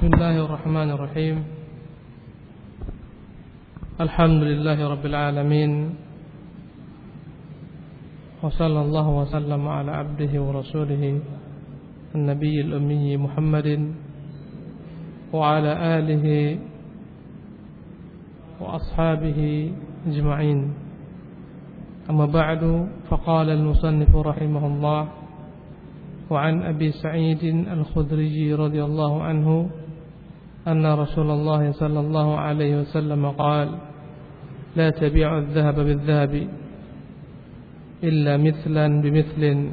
بسم الله الرحمن الرحيم. الحمد لله رب العالمين. وصلى الله وسلم على عبده ورسوله النبي الأمي محمد وعلى آله وأصحابه أجمعين. أما بعد فقال المصنف رحمه الله وعن أبي سعيد الخدري رضي الله عنه أن رسول الله صلى الله عليه وسلم قال لا تبيع الذهب بالذهب إلا مثلا بمثل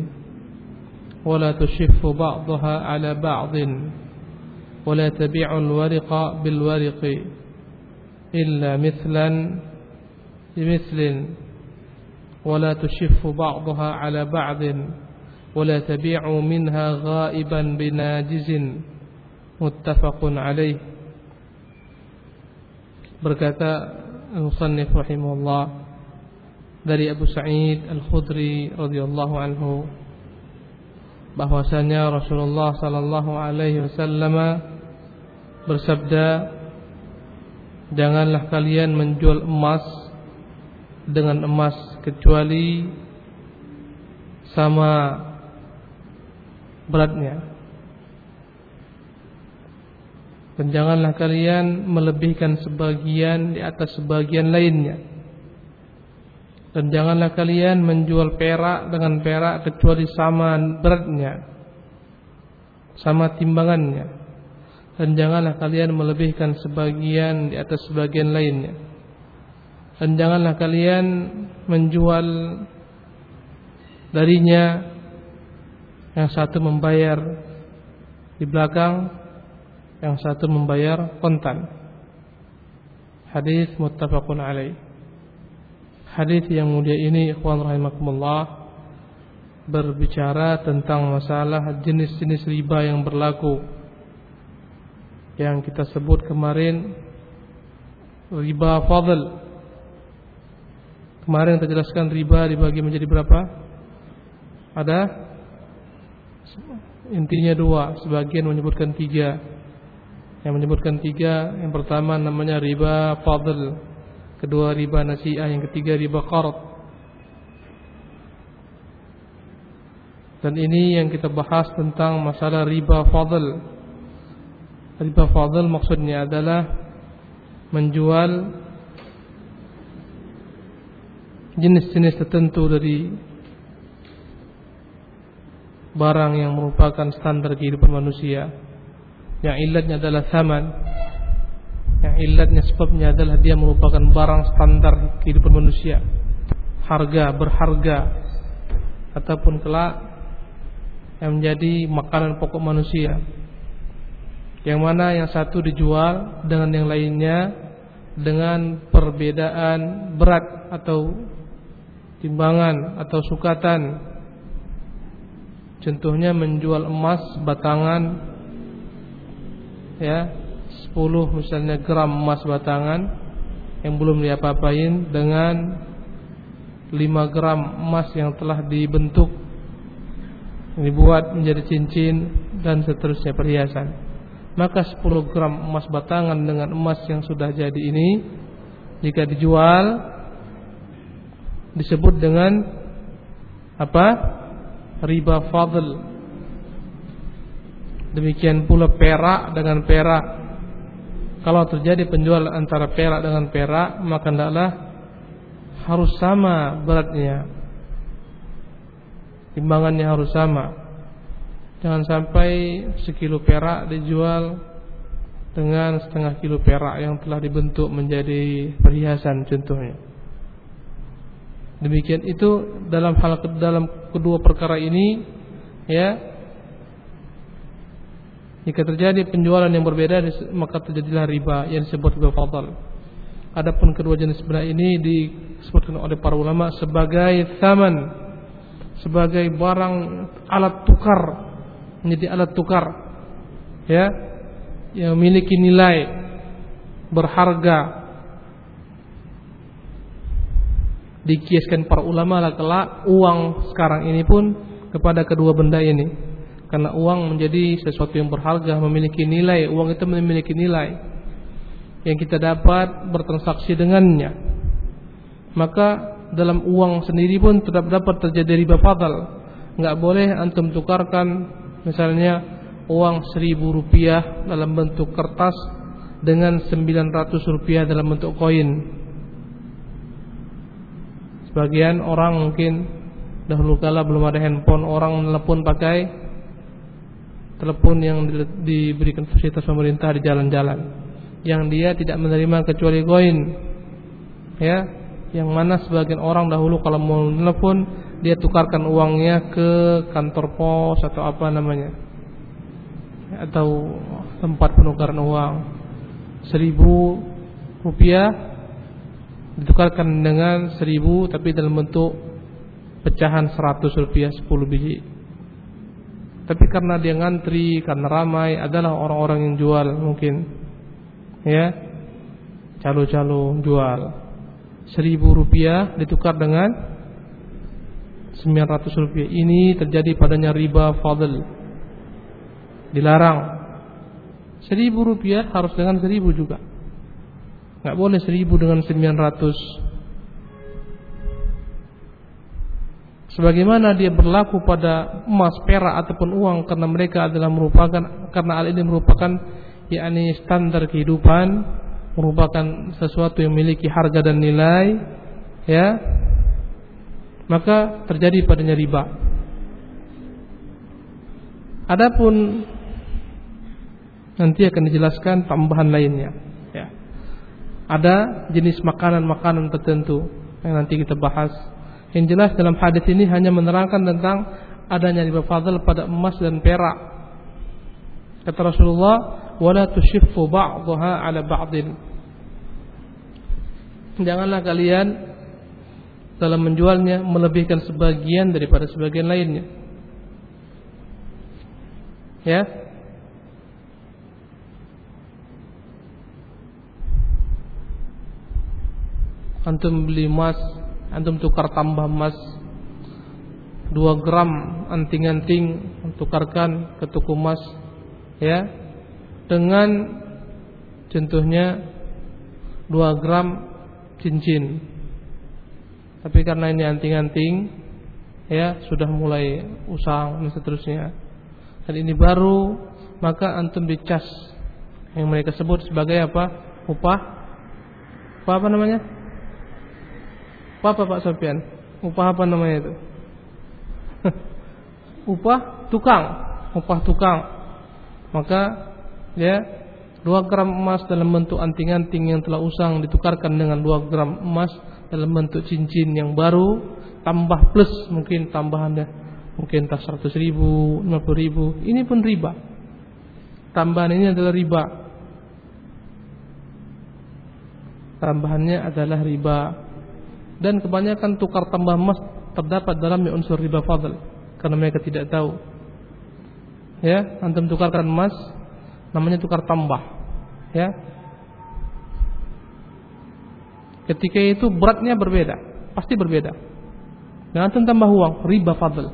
ولا تشف بعضها على بعض ولا تبيع الورق بالورق إلا مثلا بمثل ولا تشف بعضها على بعض ولا تبيع منها غائبا بناجز. muttafaqun alaih. Berkata al-musannif rahimahullah dari Abu Sa'id Al-Khudri radhiyallahu anhu bahwasanya Rasulullah sallallahu alaihi wasallam bersabda janganlah kalian menjual emas dengan emas kecuali sama beratnya. Dan janganlah kalian melebihkan sebagian di atas sebagian lainnya. Dan janganlah kalian menjual perak dengan perak kecuali sama beratnya. Sama timbangannya. Dan janganlah kalian melebihkan sebagian di atas sebagian lainnya. Dan janganlah kalian menjual darinya yang satu membayar di belakang, yang satu membayar kontan. Hadis muttafaqun alaih. Hadis yang mulia ini ikhwan rahimakumullah berbicara tentang masalah jenis-jenis riba yang berlaku yang kita sebut kemarin riba fadl kemarin kita jelaskan riba dibagi menjadi berapa ada intinya dua, sebagian menyebutkan tiga. Yang menyebutkan tiga, yang pertama namanya riba fadl, kedua riba nasi'ah, yang ketiga riba qard. Dan ini yang kita bahas tentang masalah riba fadl. Riba fadl maksudnya adalah menjual jenis-jenis tertentu dari barang yang merupakan standar kehidupan manusia yang ilatnya adalah zaman yang ilatnya sebabnya adalah dia merupakan barang standar kehidupan manusia. Harga berharga ataupun kelak yang menjadi makanan pokok manusia. Yang mana yang satu dijual dengan yang lainnya dengan perbedaan berat atau timbangan atau sukatan. Contohnya menjual emas batangan ya 10 misalnya gram emas batangan yang belum diapa-apain dengan 5 gram emas yang telah dibentuk dibuat menjadi cincin dan seterusnya perhiasan. Maka 10 gram emas batangan dengan emas yang sudah jadi ini jika dijual disebut dengan apa? riba fadl. Demikian pula perak dengan perak. Kalau terjadi penjual antara perak dengan perak, maka hendaklah harus sama beratnya. Timbangannya harus sama. Jangan sampai sekilo perak dijual dengan setengah kilo perak yang telah dibentuk menjadi perhiasan contohnya. Demikian itu dalam hal dalam kedua perkara ini ya jika terjadi penjualan yang berbeda maka terjadilah riba yang disebut riba fadl. Adapun kedua jenis benda ini disebutkan oleh para ulama sebagai taman sebagai barang alat tukar menjadi alat tukar ya yang memiliki nilai berharga dikiaskan para ulama lah kelak uang sekarang ini pun kepada kedua benda ini Karena uang menjadi sesuatu yang berharga, memiliki nilai. Uang itu memiliki nilai yang kita dapat bertransaksi dengannya. Maka dalam uang sendiri pun tetap dapat terjadi riba fadal. Enggak boleh antum tukarkan misalnya uang seribu rupiah dalam bentuk kertas dengan sembilan ratus rupiah dalam bentuk koin. Sebagian orang mungkin dahulu kala belum ada handphone, orang telepon pakai telepon yang diberikan fasilitas pemerintah di jalan-jalan, yang dia tidak menerima kecuali koin, ya, yang mana sebagian orang dahulu kalau mau telepon dia tukarkan uangnya ke kantor pos atau apa namanya, atau tempat penukaran uang seribu rupiah ditukarkan dengan seribu tapi dalam bentuk pecahan seratus rupiah sepuluh biji. Tapi karena dia ngantri, karena ramai, adalah orang-orang yang jual mungkin. Ya. Calo-calo jual. Seribu rupiah ditukar dengan 900 rupiah. Ini terjadi padanya riba fadl. Dilarang. Seribu rupiah harus dengan seribu juga. Nggak boleh seribu dengan 900 Sebagaimana dia berlaku pada emas, perak ataupun uang karena mereka adalah merupakan karena hal ini merupakan yakni standar kehidupan, merupakan sesuatu yang memiliki harga dan nilai, ya. Maka terjadi padanya riba. Adapun nanti akan dijelaskan tambahan lainnya. Ada jenis makanan-makanan tertentu yang nanti kita bahas. Yang jelas dalam hadis ini hanya menerangkan tentang adanya riba fadl pada emas dan perak. Kata Rasulullah, "Wala tushiffu ba'daha 'ala ba'din." Janganlah kalian dalam menjualnya melebihkan sebagian daripada sebagian lainnya. Ya, antum beli emas, antum tukar tambah emas 2 gram anting-anting tukarkan ke toko emas ya. Dengan contohnya 2 gram cincin. Tapi karena ini anting-anting ya sudah mulai usang dan seterusnya. Dan ini baru maka antum dicas yang mereka sebut sebagai apa? Upah. Apa, apa namanya apa apa Pak Sofian? Upah apa namanya itu? upah tukang, upah tukang. Maka ya dua gram emas dalam bentuk anting-anting yang telah usang ditukarkan dengan dua gram emas dalam bentuk cincin yang baru tambah plus mungkin tambahannya mungkin tak seratus ribu, lima puluh ribu. Ini pun riba. Tambahan ini adalah riba. Tambahannya adalah riba dan kebanyakan tukar tambah emas terdapat dalam unsur riba fadl karena mereka tidak tahu. Ya, antum tukarkan emas namanya tukar tambah. Ya. Ketika itu beratnya berbeda, pasti berbeda. Dan antum tambah uang, riba fadl.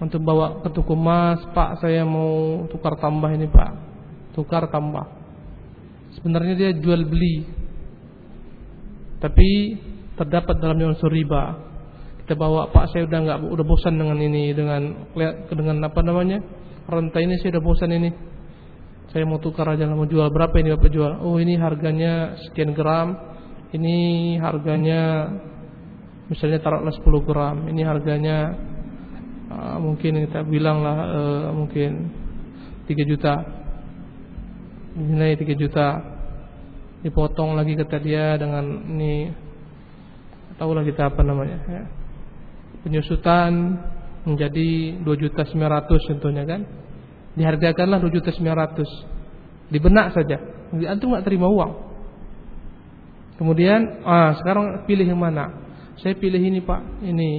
Antum bawa ke toko emas, Pak saya mau tukar tambah ini Pak. Tukar tambah. Sebenarnya dia jual beli tapi terdapat dalamnya unsur riba. Kita bawa Pak saya udah nggak udah bosan dengan ini dengan dengan apa namanya rantai ini saya udah bosan ini. Saya mau tukar aja mau jual berapa ini Bapak jual? Oh ini harganya sekian gram. Ini harganya misalnya taruhlah 10 gram. Ini harganya uh, mungkin kita bilang lah uh, mungkin 3 juta. Nilai 3 juta dipotong lagi kata dia dengan ini. Tahulah kita apa namanya ya. penyusutan menjadi 2 juta 900 contohnya kan. Dihargakanlah 2 juta 900 di benak saja. Antum nggak terima uang. Kemudian ah sekarang pilih yang mana? Saya pilih ini pak. Ini.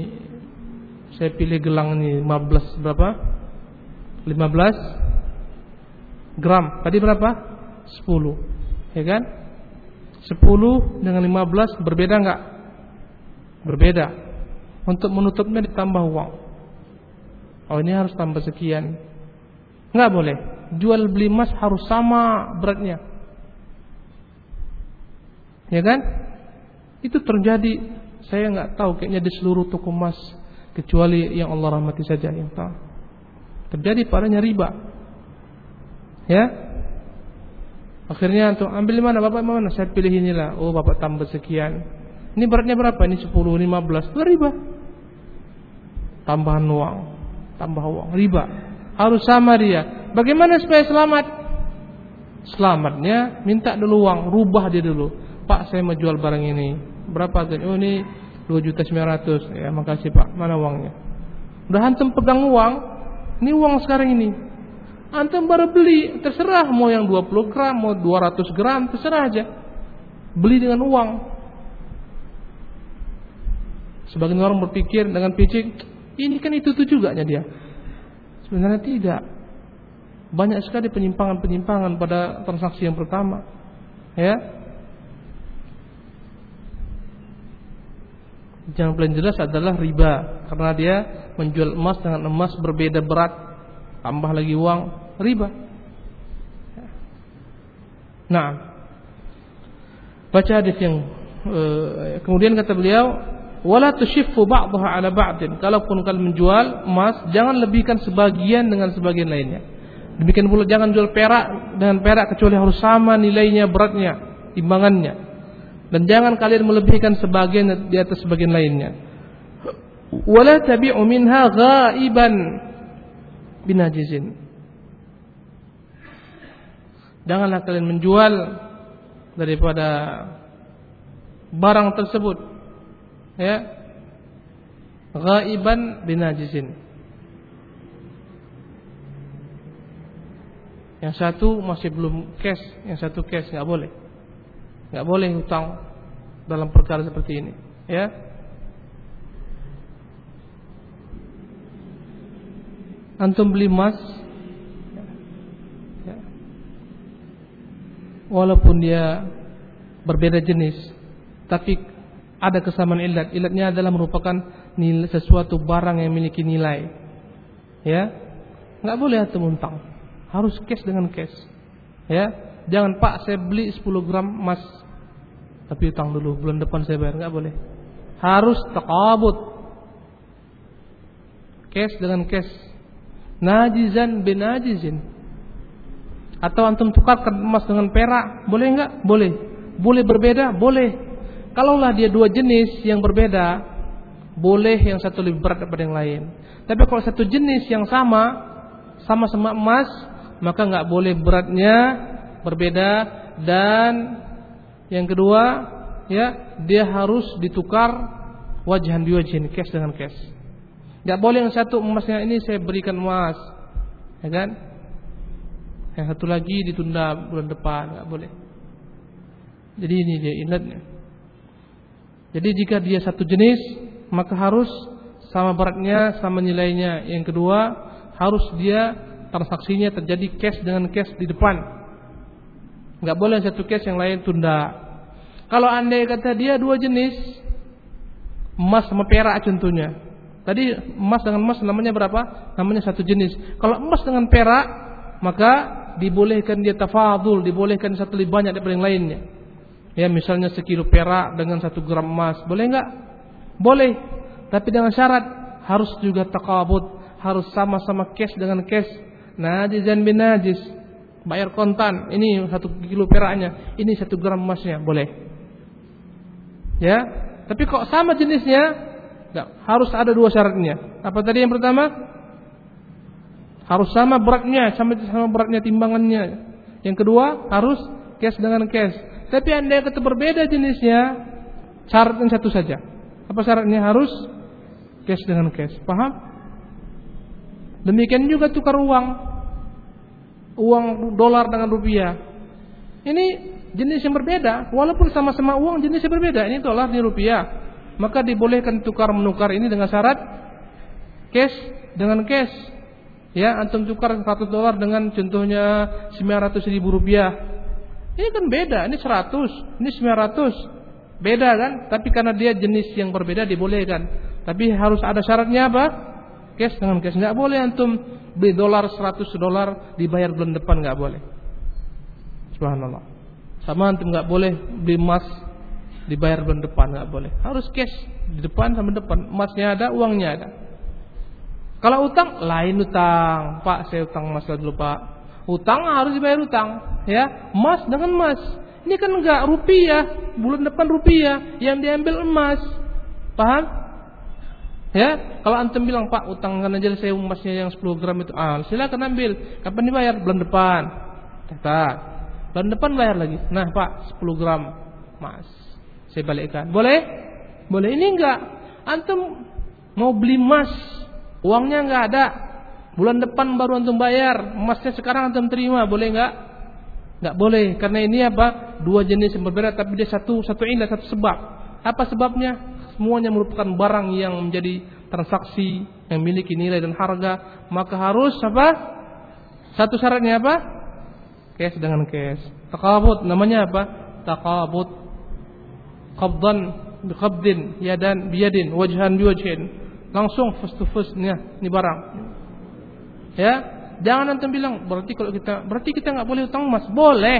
Saya pilih gelang ini 15 berapa? 15 gram. Tadi berapa? 10 ya kan 10 dengan 15 berbeda enggak? Berbeda. Untuk menutupnya ditambah uang. Oh ini harus tambah sekian. Nggak boleh. Jual beli emas harus sama beratnya. Ya kan? Itu terjadi. Saya nggak tahu kayaknya di seluruh toko emas kecuali yang Allah rahmati saja yang tahu. Terjadi padanya riba. Ya. Akhirnya untuk ambil mana Bapak mana? Saya pilih inilah. Oh, Bapak tambah sekian. Ini beratnya berapa? Ini 10, 15. Itu riba. Tambahan uang, tambah uang, riba. Harus sama dia. Bagaimana supaya selamat? Selamatnya minta dulu uang, rubah dia dulu. Pak, saya mau jual barang ini. Berapa? Oh, ini 2 juta 900. Ya, makasih Pak. Mana uangnya? Udah antum pegang uang. Ini uang sekarang ini. Antum baru beli, terserah mau yang 20 gram, mau 200 gram, terserah aja. Beli dengan uang. Sebagian orang berpikir dengan picik, ini kan itu-itu juga dia. Sebenarnya tidak. Banyak sekali penyimpangan-penyimpangan pada transaksi yang pertama. Ya. Yang paling jelas adalah riba karena dia menjual emas dengan emas berbeda berat tambah lagi uang riba. Nah, baca hadis yang uh, kemudian kata beliau wala tushiffu ba'daha ala ba'din. Kalaupun kalian menjual emas, jangan lebihkan sebagian dengan sebagian lainnya. Demikian pula jangan jual perak dengan perak kecuali harus sama nilainya, beratnya, timbangannya. Dan jangan kalian melebihkan sebagian di atas sebagian lainnya. Wala tabi'u minha ghaiban binajizin. Janganlah kalian menjual daripada barang tersebut ya. Ghaiban binajizin yang satu masih belum cash yang satu cash nggak boleh. Nggak boleh hutang dalam perkara seperti ini ya. Antum beli emas ya. Walaupun dia berbeda jenis tapi ada kesamaan ilat. Ilatnya adalah merupakan nilai, sesuatu barang yang memiliki nilai. Ya, nggak boleh atau muntang. Harus cash dengan cash. Ya, jangan Pak saya beli 10 gram emas tapi utang dulu bulan depan saya bayar nggak boleh. Harus takabut. Cash dengan cash. Najizan binajizin. Atau antum tukarkan emas dengan perak, boleh nggak? Boleh. Boleh berbeda? Boleh. Kalaulah dia dua jenis yang berbeda, boleh yang satu lebih berat daripada yang lain. Tapi kalau satu jenis yang sama, sama-sama emas, maka nggak boleh beratnya berbeda dan yang kedua, ya dia harus ditukar wajahan wajahin cash dengan cash. Nggak boleh yang satu emasnya ini saya berikan emas, ya kan? Yang satu lagi ditunda bulan depan, nggak boleh. Jadi ini dia ingatnya. Jadi jika dia satu jenis, maka harus sama beratnya, sama nilainya. Yang kedua, harus dia transaksinya terjadi cash dengan cash di depan. Enggak boleh satu cash yang lain tunda. Kalau anda kata dia dua jenis, emas sama perak contohnya. Tadi emas dengan emas namanya berapa? Namanya satu jenis. Kalau emas dengan perak, maka dibolehkan dia tafadul, dibolehkan satu lebih banyak daripada yang lainnya. Ya misalnya sekilo perak dengan satu gram emas, boleh nggak? Boleh, tapi dengan syarat harus juga takabut, harus sama-sama cash dengan cash. Najizan bin najis, bayar kontan. Ini satu kilo peraknya, ini satu gram emasnya, boleh. Ya, tapi kok sama jenisnya, nggak harus ada dua syaratnya. Apa tadi yang pertama? Harus sama beratnya, sama sama beratnya timbangannya. Yang kedua harus cash dengan cash. Tapi anda kata berbeda jenisnya, syaratnya satu saja. Apa syaratnya? Harus cash dengan cash. Paham? Demikian juga tukar uang. Uang dolar dengan rupiah. Ini jenis yang berbeda. Walaupun sama-sama uang jenisnya berbeda. Ini dolar di rupiah. Maka dibolehkan tukar menukar ini dengan syarat cash dengan cash. Ya, antum tukar 100 dolar dengan contohnya 900 ribu rupiah ini kan beda, ini 100, ini 900. Beda kan? Tapi karena dia jenis yang berbeda dibolehkan. Tapi harus ada syaratnya apa? cash dengan cash. Nggak boleh antum beli dolar 100 dolar dibayar bulan depan nggak boleh. Subhanallah. Sama antum nggak boleh beli emas dibayar bulan depan nggak boleh. Harus cash di depan sama depan. Emasnya ada, uangnya ada. Kalau utang lain utang. Pak, saya utang emas dulu, Pak. Utang harus dibayar utang, ya. Emas dengan emas. Ini kan enggak rupiah, bulan depan rupiah, yang diambil emas. Paham? Ya, kalau antum bilang Pak utang kan aja saya emasnya yang 10 gram itu, ah silakan ambil. Kapan dibayar? Bulan depan. Kata. Bulan depan bayar lagi. Nah Pak 10 gram emas. Saya balikkan. Boleh? Boleh. Ini enggak. Antum mau beli emas Uangnya nggak ada. Bulan depan baru antum bayar. Emasnya sekarang antum terima, boleh nggak? Nggak boleh, karena ini apa? Dua jenis yang berbeda, tapi dia satu satu ilah, satu sebab. Apa sebabnya? Semuanya merupakan barang yang menjadi transaksi yang memiliki nilai dan harga, maka harus apa? Satu syaratnya apa? Cash dengan cash. Takabut namanya apa? Takabut. Qabdan biqabdin, yadan biyadin, wajhan biwajhin langsung face to face nih ini barang. Ya jangan nanti bilang berarti kalau kita berarti kita nggak boleh utang emas. Boleh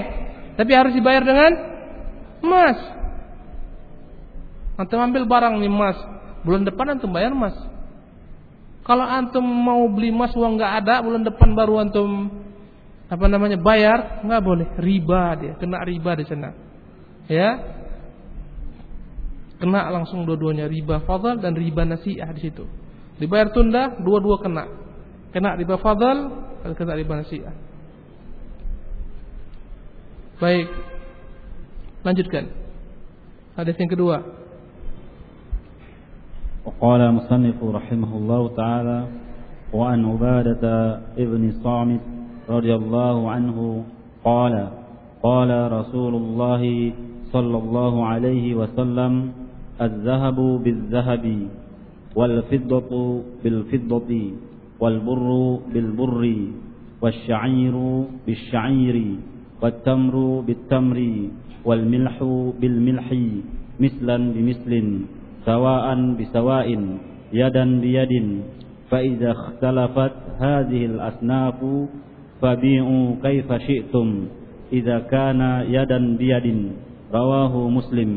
tapi harus dibayar dengan emas. Antum ambil barang nih emas. Bulan depan antum bayar emas. Kalau antum mau beli emas uang nggak ada bulan depan baru antum apa namanya bayar nggak boleh. Riba dia kena riba di sana. Ya kena langsung dua-duanya riba fadl dan riba nasiah di situ. Dibayar tunda dua-dua kena. Kena riba fadl dan kena riba nasiah. Baik. Lanjutkan. Hadis yang kedua. وقال مصنف رحمه الله تعالى وعن عبادة ابن صامت رضي الله عنه قال قال رسول الله صلى الله عليه وسلم الذهب بالذهب والفضة بالفضة والبر بالبر والشعير بالشعير والتمر بالتمر والملح بالملح مثلا بمثل سواء بسواء يدا بيد فإذا اختلفت هذه الأصناف فبيعوا كيف شئتم إذا كان يدا بيد رواه مسلم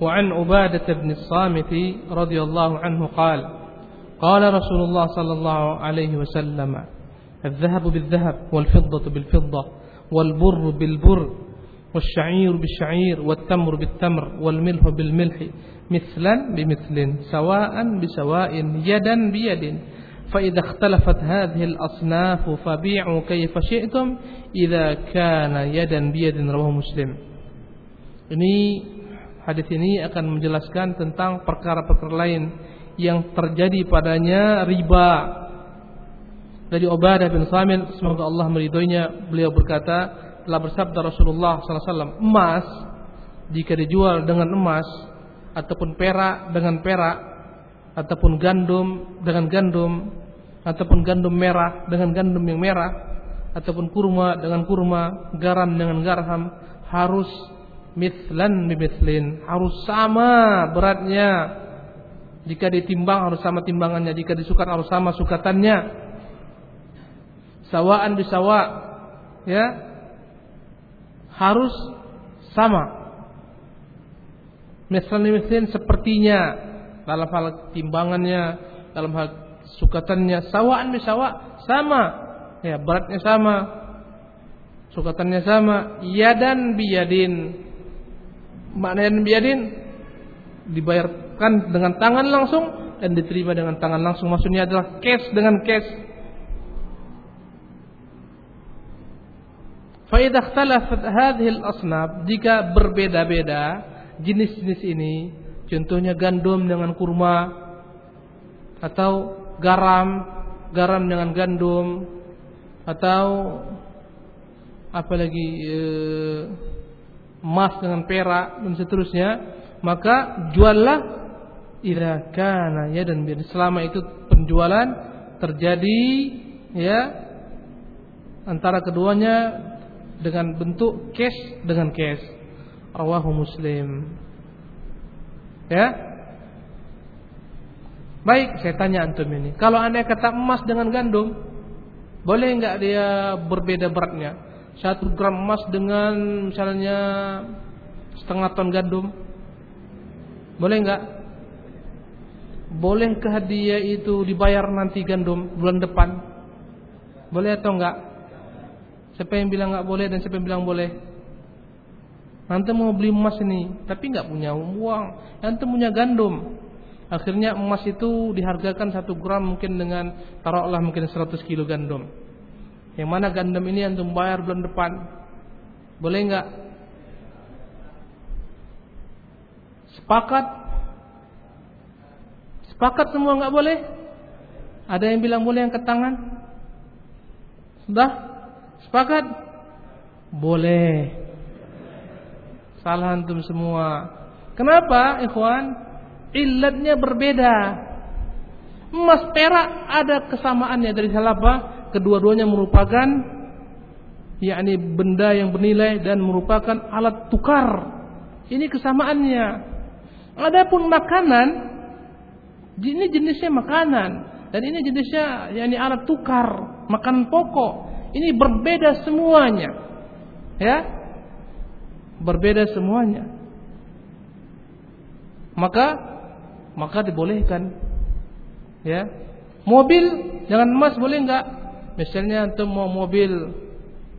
وعن عبادة بن الصامت رضي الله عنه قال قال رسول الله صلى الله عليه وسلم الذهب بالذهب والفضة بالفضة والبر بالبر والشعير بالشعير والتمر بالتمر والملح بالملح مثلا بمثل سواء بسواء يدا بيد. فإذا اختلفت هذه الأصناف فبيعوا كيف شئتم إذا كان يدا بيد رواه مسلم. ini Hadis ini akan menjelaskan tentang perkara-perkara lain yang terjadi padanya riba. Dari Ubadah bin Samit, semoga Allah meridhoinya, beliau berkata, telah bersabda Rasulullah SAW, emas jika dijual dengan emas ataupun perak dengan perak ataupun gandum dengan gandum ataupun gandum merah dengan gandum yang merah ataupun kurma dengan kurma, garam dengan garam harus mislan bimislin harus sama beratnya. Jika ditimbang harus sama timbangannya. Jika disukat harus sama sukatannya. Sawaan bisawa. Ya. Harus sama. Mislan bimislin sepertinya. Dalam hal timbangannya. Dalam hal sukatannya. Sawaan bisawa sama. Ya beratnya sama. Sukatannya sama. Yadan biyadin makna biadin dibayarkan dengan tangan langsung dan diterima dengan tangan langsung. Maksudnya adalah cash dengan cash. Fa idza ikhtalafat hadhihi al-asnaf jika berbeda-beda jenis-jenis ini contohnya gandum dengan kurma atau garam garam dengan gandum atau apalagi eh, emas dengan perak dan seterusnya, maka juallah idza kana dan selama itu penjualan terjadi ya antara keduanya dengan bentuk cash dengan cash. Rawahu Muslim. Ya. Baik, saya tanya antum ini. Kalau anda kata emas dengan gandum, boleh nggak dia berbeda beratnya? Satu gram emas dengan misalnya setengah ton gandum, boleh nggak? Bolehkah dia itu dibayar nanti gandum bulan depan? Boleh atau enggak? Siapa yang bilang nggak boleh dan siapa yang bilang boleh? Nanti mau beli emas ini, tapi nggak punya uang. Nanti punya gandum. Akhirnya emas itu dihargakan satu gram mungkin dengan taruhlah mungkin 100 kilo gandum. Yang mana gandum ini antum bayar bulan depan. Boleh enggak? Sepakat? Sepakat semua enggak boleh? Ada yang bilang boleh yang ke tangan? Sudah? Sepakat? Boleh. Salah antum semua. Kenapa, ikhwan? Ilatnya berbeda. Emas perak ada kesamaannya dari salapa. Kedua-duanya merupakan yakni benda yang bernilai dan merupakan alat tukar. Ini kesamaannya. Adapun makanan ini jenisnya makanan dan ini jenisnya yakni alat tukar, makanan pokok. Ini berbeda semuanya. Ya. Berbeda semuanya. Maka maka dibolehkan. Ya. Mobil jangan emas boleh enggak? Misalnya antum mau mobil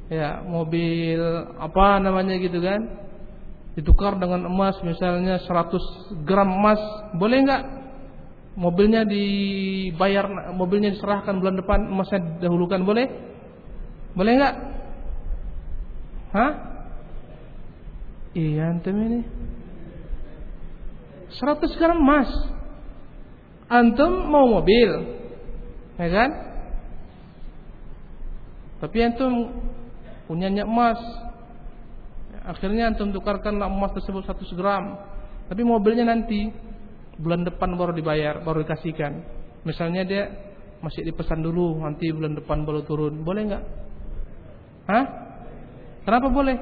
ya, mobil apa namanya gitu kan? Ditukar dengan emas misalnya 100 gram emas, boleh enggak? Mobilnya dibayar, mobilnya diserahkan bulan depan, emasnya dahulukan boleh? Boleh enggak? Hah? Iya antum ini 100 gram emas. Antum mau mobil. Ya kan? Tapi antum punyanya emas. Akhirnya antum tukarkan emas tersebut 100 gram. Tapi mobilnya nanti bulan depan baru dibayar, baru dikasihkan. Misalnya dia masih dipesan dulu, nanti bulan depan baru turun. Boleh nggak? Hah? Kenapa boleh?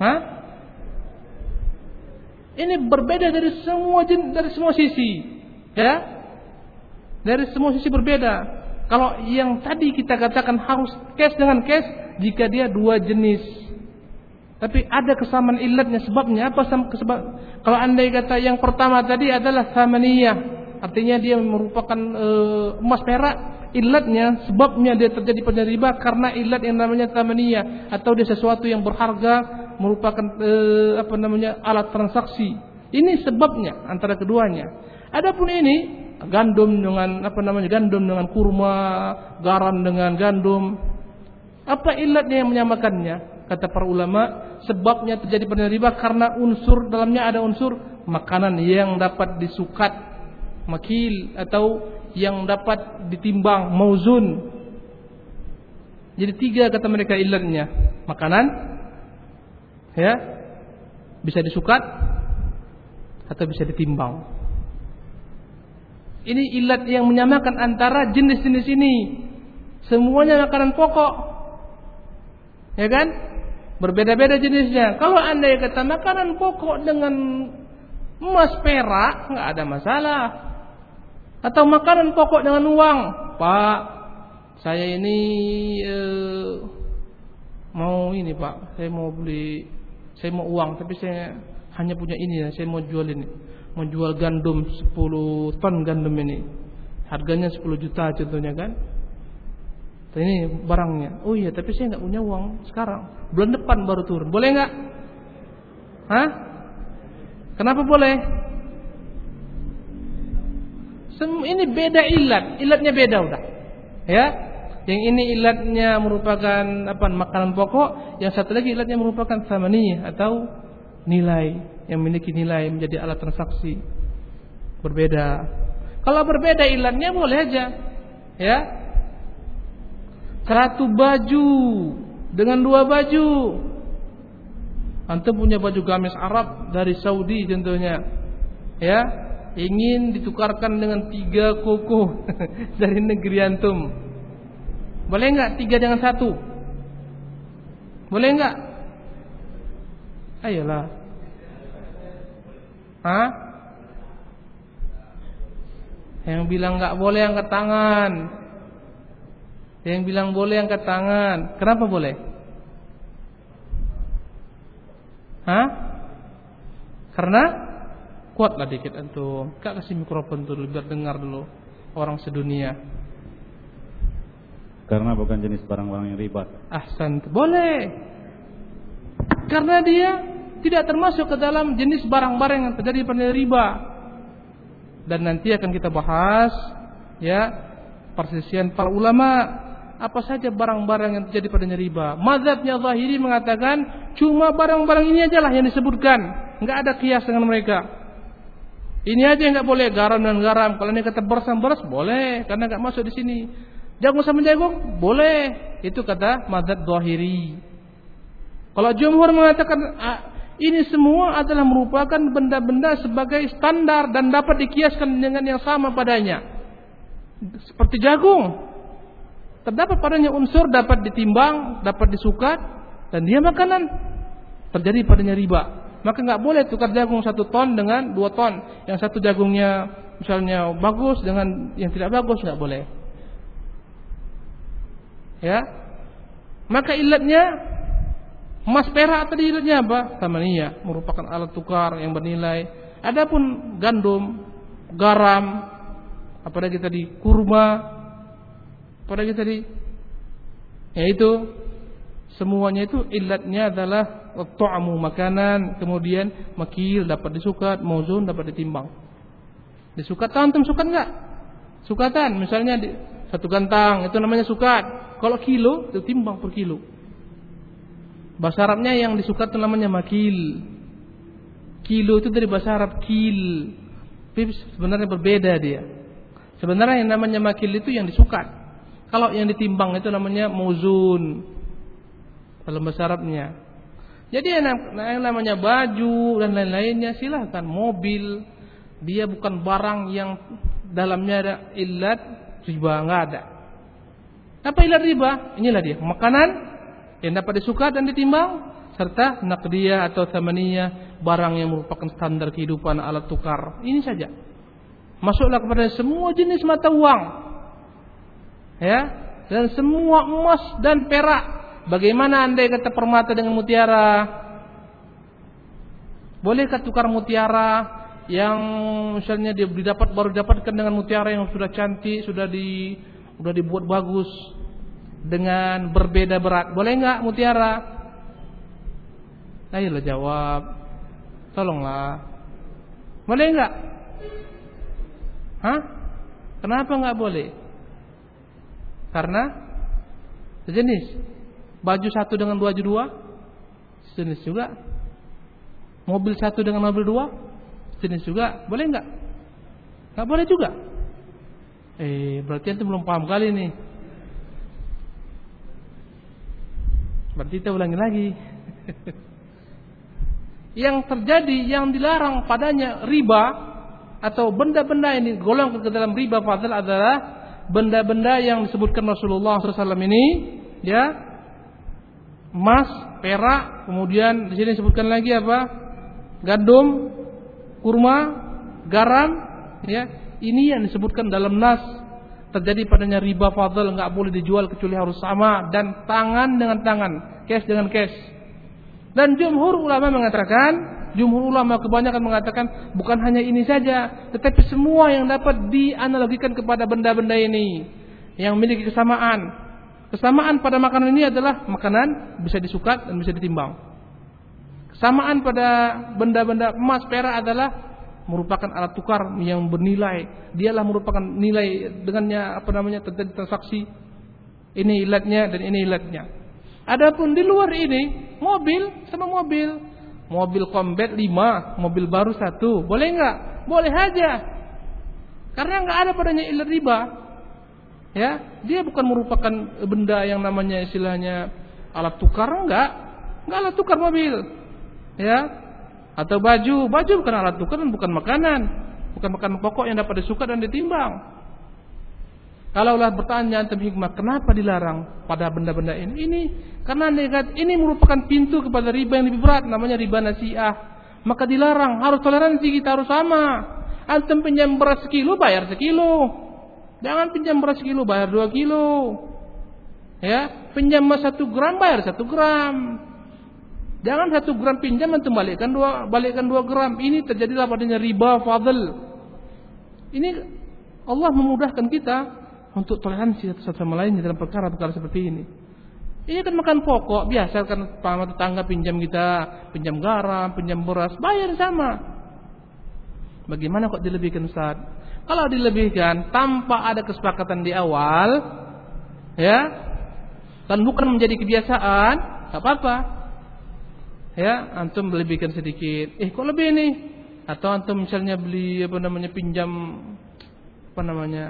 Hah? Ini berbeda dari semua dari semua sisi, ya. Dari semua sisi berbeda. Kalau yang tadi kita katakan harus cash dengan cash jika dia dua jenis. Tapi ada kesamaan ilatnya sebabnya apa sebab kalau anda kata yang pertama tadi adalah samaniyah artinya dia merupakan e, emas perak ilatnya sebabnya dia terjadi peneriba karena ilat yang namanya samaniyah atau dia sesuatu yang berharga merupakan eh, apa namanya alat transaksi. Ini sebabnya antara keduanya. Adapun ini gandum dengan apa namanya gandum dengan kurma, garam dengan gandum. Apa ilatnya yang menyamakannya? Kata para ulama, sebabnya terjadi peneriba karena unsur dalamnya ada unsur makanan yang dapat disukat makil atau yang dapat ditimbang mauzun. Jadi tiga kata mereka ilatnya. Makanan, ya bisa disukat atau bisa ditimbang. Ini ilat yang menyamakan antara jenis-jenis ini. Semuanya makanan pokok. Ya kan? Berbeda-beda jenisnya. Kalau anda kata makanan pokok dengan emas perak, nggak ada masalah. Atau makanan pokok dengan uang, Pak, saya ini eh, mau ini Pak, saya mau beli saya mau uang tapi saya hanya punya ini ya, saya mau jual ini. Mau jual gandum 10 ton gandum ini. Harganya 10 juta contohnya kan. Ini barangnya. Oh iya, tapi saya nggak punya uang sekarang. Bulan depan baru turun. Boleh nggak? Hah? Kenapa boleh? Ini beda ilat, ilatnya beda udah. Ya, yang ini ilatnya merupakan apa makanan pokok, yang satu lagi ilatnya merupakan samani atau nilai yang memiliki nilai menjadi alat transaksi. Berbeda. Kalau berbeda ilatnya boleh aja. Ya. Satu baju dengan dua baju. Antum punya baju gamis Arab dari Saudi contohnya. Ya, ingin ditukarkan dengan tiga koko dari negeri antum boleh enggak tiga dengan satu? Boleh enggak? Ayolah. Hah? Yang bilang nggak boleh angkat tangan. Yang bilang boleh angkat tangan. Kenapa boleh? Hah? Karena kuatlah dikit antum. Kak kasih mikrofon dulu biar dengar dulu orang sedunia. Karena bukan jenis barang-barang yang riba. Ahsan, boleh. Karena dia tidak termasuk ke dalam jenis barang-barang yang terjadi pada riba. Dan nanti akan kita bahas ya persisian para ulama apa saja barang-barang yang terjadi padanya riba. Mazhabnya Zahiri mengatakan cuma barang-barang ini aja lah yang disebutkan, nggak ada kias dengan mereka. Ini aja yang nggak boleh garam dan garam. Kalau ini kata beras dan beras boleh karena nggak masuk di sini. Jagung sama jagung boleh. Itu kata mazhab Zahiri. Kalau jumhur mengatakan ah, ini semua adalah merupakan benda-benda sebagai standar dan dapat dikiaskan dengan yang sama padanya. Seperti jagung, terdapat padanya unsur dapat ditimbang, dapat disukat, dan dia makanan. Terjadi padanya riba. Maka nggak boleh tukar jagung satu ton dengan dua ton. Yang satu jagungnya misalnya bagus dengan yang tidak bagus nggak boleh. Ya, maka ilatnya emas perak tadi ilatnya apa? Tamania merupakan alat tukar yang bernilai. Adapun gandum, garam, apalagi tadi kurma, kita tadi yaitu semuanya itu ilatnya adalah ta'amu makanan. Kemudian makil dapat disukat mauzun dapat ditimbang. Disukat antum sukat enggak? Sukatan misalnya di, satu gantang itu namanya sukat. Kalau kilo itu timbang per kilo bahasa Arabnya yang disukat itu namanya makil. Kilo itu dari bahasa Arab kil. Tapi sebenarnya berbeda dia. Sebenarnya yang namanya makil itu yang disukat kalau yang ditimbang itu namanya muzun. Dalam bahasa Arabnya. Jadi yang namanya baju dan lain-lainnya silahkan mobil. Dia bukan barang yang dalamnya ada ilat riba. Nggak ada. Apa ilat riba? Inilah dia. Makanan yang dapat disuka dan ditimbang serta nakdiyah atau thamaniyah barang yang merupakan standar kehidupan alat tukar. Ini saja. Masuklah kepada semua jenis mata uang. Ya? Dan semua emas dan perak. Bagaimana andai kata permata dengan mutiara? Bolehkah tukar mutiara yang misalnya dia didapat baru didapatkan dengan mutiara yang sudah cantik sudah di sudah dibuat bagus dengan berbeda berat boleh nggak mutiara ayolah jawab tolonglah boleh nggak Hah? Kenapa nggak boleh? Karena sejenis. Baju satu dengan baju dua sejenis juga. Mobil satu dengan mobil dua sejenis juga. Boleh nggak? Nggak boleh juga. Eh, berarti antum belum paham kali nih. Berarti kita ulangi lagi. yang terjadi, yang dilarang padanya riba atau benda-benda ini golong ke dalam riba fadl adalah benda-benda yang disebutkan Rasulullah SAW ini ya emas, perak, kemudian di sini disebutkan lagi apa? gandum, kurma, garam, ya. Ini yang disebutkan dalam nas terjadi padanya riba fadl nggak boleh dijual kecuali harus sama dan tangan dengan tangan, cash dengan cash. Dan jumhur ulama mengatakan Jumhur ulama kebanyakan mengatakan bukan hanya ini saja, tetapi semua yang dapat dianalogikan kepada benda-benda ini yang memiliki kesamaan. Kesamaan pada makanan ini adalah makanan bisa disukat dan bisa ditimbang. Kesamaan pada benda-benda emas perak adalah merupakan alat tukar yang bernilai. Dialah merupakan nilai dengannya apa namanya terjadi transaksi. Ini ilatnya dan ini ilatnya. Adapun di luar ini mobil sama mobil mobil combat lima, mobil baru satu, boleh nggak? Boleh aja, karena nggak ada padanya ilat riba. Ya, dia bukan merupakan benda yang namanya istilahnya alat tukar enggak, enggak alat tukar mobil, ya, atau baju, baju bukan alat tukar bukan makanan, bukan makanan pokok yang dapat disuka dan ditimbang. Kalaulah bertanya tentang hikmah, kenapa dilarang pada benda-benda ini? Ini karena negat ini merupakan pintu kepada riba yang lebih berat, namanya riba nasiah. Maka dilarang, harus toleransi kita harus sama. Antum pinjam beras sekilo bayar sekilo. Jangan pinjam beras sekilo bayar dua kilo. Ya, pinjam satu gram bayar satu gram. Jangan satu gram pinjam antum balikkan dua balikkan dua gram. Ini terjadilah padanya riba fadl. Ini Allah memudahkan kita untuk toleransi satu sama lain dalam perkara-perkara seperti ini. Ini kan makan pokok biasa kan paman tetangga pinjam kita, pinjam garam, pinjam beras, bayar sama. Bagaimana kok dilebihkan Ustaz? Kalau dilebihkan tanpa ada kesepakatan di awal, ya, dan bukan menjadi kebiasaan, tak apa-apa. Ya, antum melebihkan sedikit. Eh, kok lebih nih? Atau antum misalnya beli apa namanya pinjam apa namanya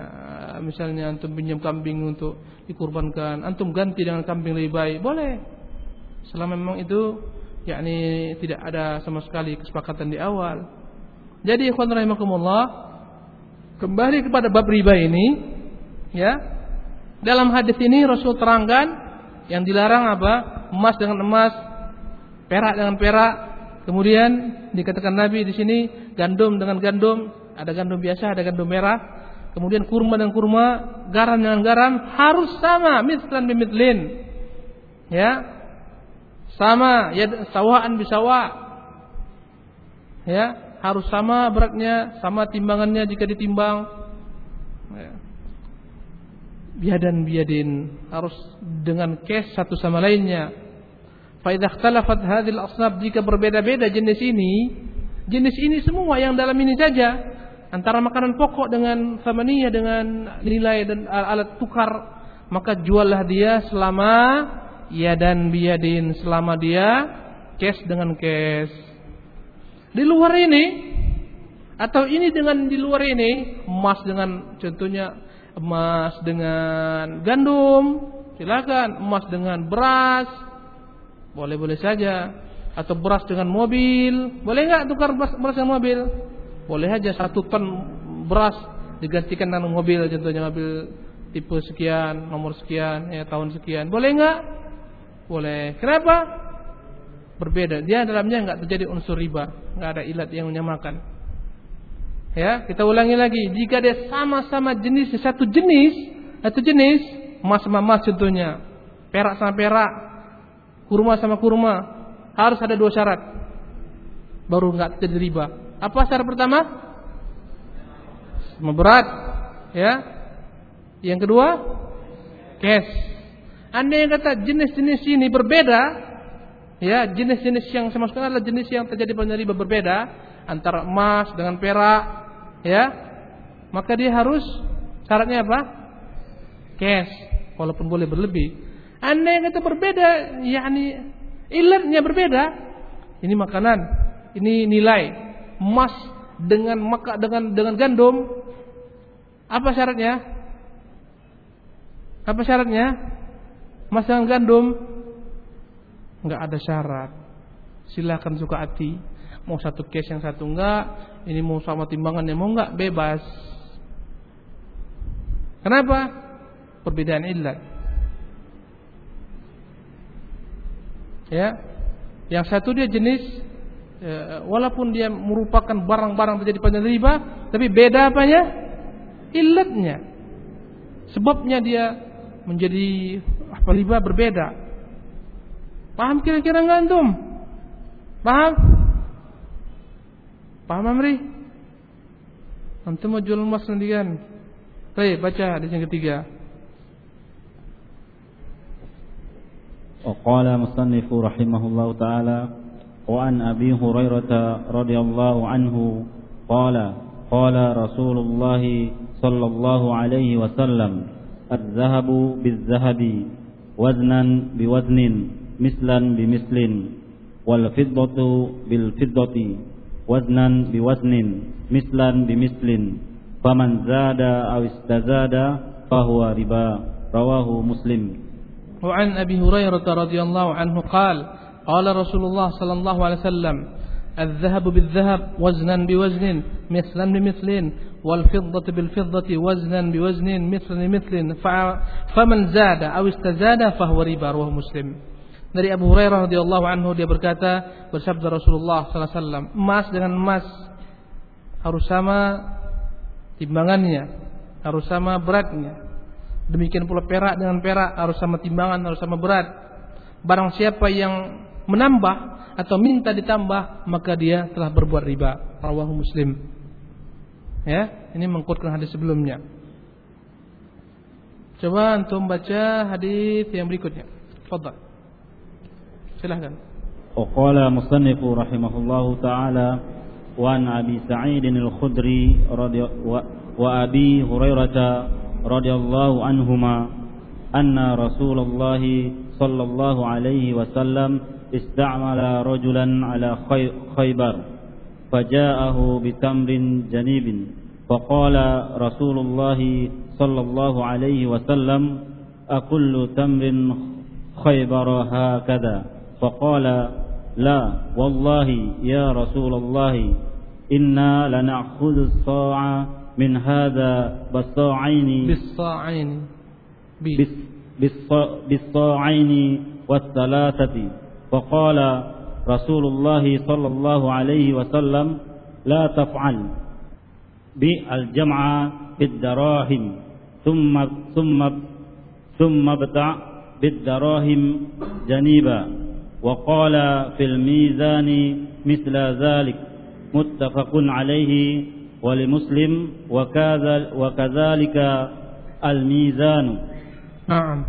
misalnya antum pinjam kambing untuk dikurbankan. Antum ganti dengan kambing lebih baik. Boleh. Selama memang itu yakni tidak ada sama sekali kesepakatan di awal. Jadi ikhwan rahimakumullah kembali kepada bab riba ini ya. Dalam hadis ini Rasul terangkan yang dilarang apa? Emas dengan emas perak dengan perak kemudian dikatakan Nabi di sini gandum dengan gandum ada gandum biasa ada gandum merah kemudian kurma dan kurma, garam dengan garam harus sama, mislan bimitlin. Ya. Sama, ya sawaan bisawa. Ya, harus sama beratnya, sama timbangannya jika ditimbang. Ya. Biadan biadin harus dengan kes satu sama lainnya. Fa idza ikhtalafat hadhil asnaf jika berbeda-beda jenis ini, jenis ini semua yang dalam ini saja antara makanan pokok dengan samaniyah dengan nilai dan alat tukar maka juallah dia selama ya dan biadin selama dia cash dengan cash di luar ini atau ini dengan di luar ini emas dengan contohnya emas dengan gandum silakan emas dengan beras boleh-boleh saja atau beras dengan mobil boleh nggak tukar beras, dengan mobil boleh aja satu ton beras digantikan dengan mobil contohnya mobil tipe sekian, nomor sekian, ya tahun sekian. Boleh nggak? Boleh. Kenapa? Berbeda. Dia dalamnya nggak terjadi unsur riba, nggak ada ilat yang menyamakan. Ya, kita ulangi lagi. Jika dia sama-sama jenis satu jenis, satu jenis, emas sama emas contohnya, perak sama perak, kurma sama kurma, harus ada dua syarat. Baru nggak terjadi riba. Apa syarat pertama? Berat, ya. Yang kedua, cash. Anda yang kata jenis-jenis ini berbeda, ya jenis-jenis yang sama sekali adalah jenis yang terjadi pada riba berbeda antara emas dengan perak, ya. Maka dia harus syaratnya apa? Cash, walaupun boleh berlebih. Anda yang kata berbeda, yakni ilatnya berbeda. Ini makanan, ini nilai, emas dengan maka dengan dengan gandum apa syaratnya? Apa syaratnya? Emas dengan gandum nggak ada syarat. Silakan suka hati. Mau satu case yang satu enggak, ini mau sama timbangannya mau enggak bebas. Kenapa? Perbedaan ilat. Ya. Yang satu dia jenis ya, walaupun dia merupakan barang-barang terjadi pada riba, tapi beda apanya? Ilatnya. Sebabnya dia menjadi apa riba berbeda. Paham kira-kira nggak antum? Paham? Paham Amri? Antum mau jual emas sendirian? Baik, baca di yang ketiga. وقال مصنف رحمه الله تعالى وعن أبي هريرة رضي الله عنه قال قال رسول الله صلى الله عليه وسلم الذهب بالذهب وزنا بوزن مثلا بمثل والفضة بالفضة وزنا بوزن مثلا بمثل فمن زاد أو استزاد فهو ربا. رواه مسلم. وعن أبي هريرة رضي الله عنه قال قال رسول الله صلى الله عليه وسلم الذهب بالذهب وزنا بوزن مثلا بمثل والفضة بالفضة وزنا بوزن مثل بمثل فمن زاد أو استزاد فهو riba رواه مسلم dari Abu Hurairah radhiyallahu anhu dia berkata bersabda Rasulullah sallallahu alaihi wasallam emas dengan emas harus sama timbangannya, harus sama beratnya. Demikian pula perak dengan perak harus sama timbangan, harus sama berat. Barang siapa yang menambah atau minta ditambah, maka dia telah berbuat riba. Rawahu Muslim. Ya, ini mengkutkan hadis sebelumnya. Coba antum baca hadis yang berikutnya. Fadhal. Silahkan. Qala musannif rahimahullahu taala wa an Abi Sa'id al-Khudri radhiyallahu wa Abi رضي الله عنهما أن رسول الله صلى الله عليه وسلم استعمل رجلا على خيبر فجاءه بتمر جنيب فقال رسول الله صلى الله عليه وسلم أكل تمر خيبر هكذا؟ فقال لا والله يا رسول الله إنا لنأخذ الصاع من هذا بالصاعين. بالصاعين. بالصاعين والثلاثة. فقال رسول الله صلى الله عليه وسلم لا تفعل بالجمع بالدراهم ثم ثم ثم ابتع بالدراهم جنيبا. وقال في الميزان مثل ذلك. متفق عليه. ولمسلم وكذلك الميزان. نعم.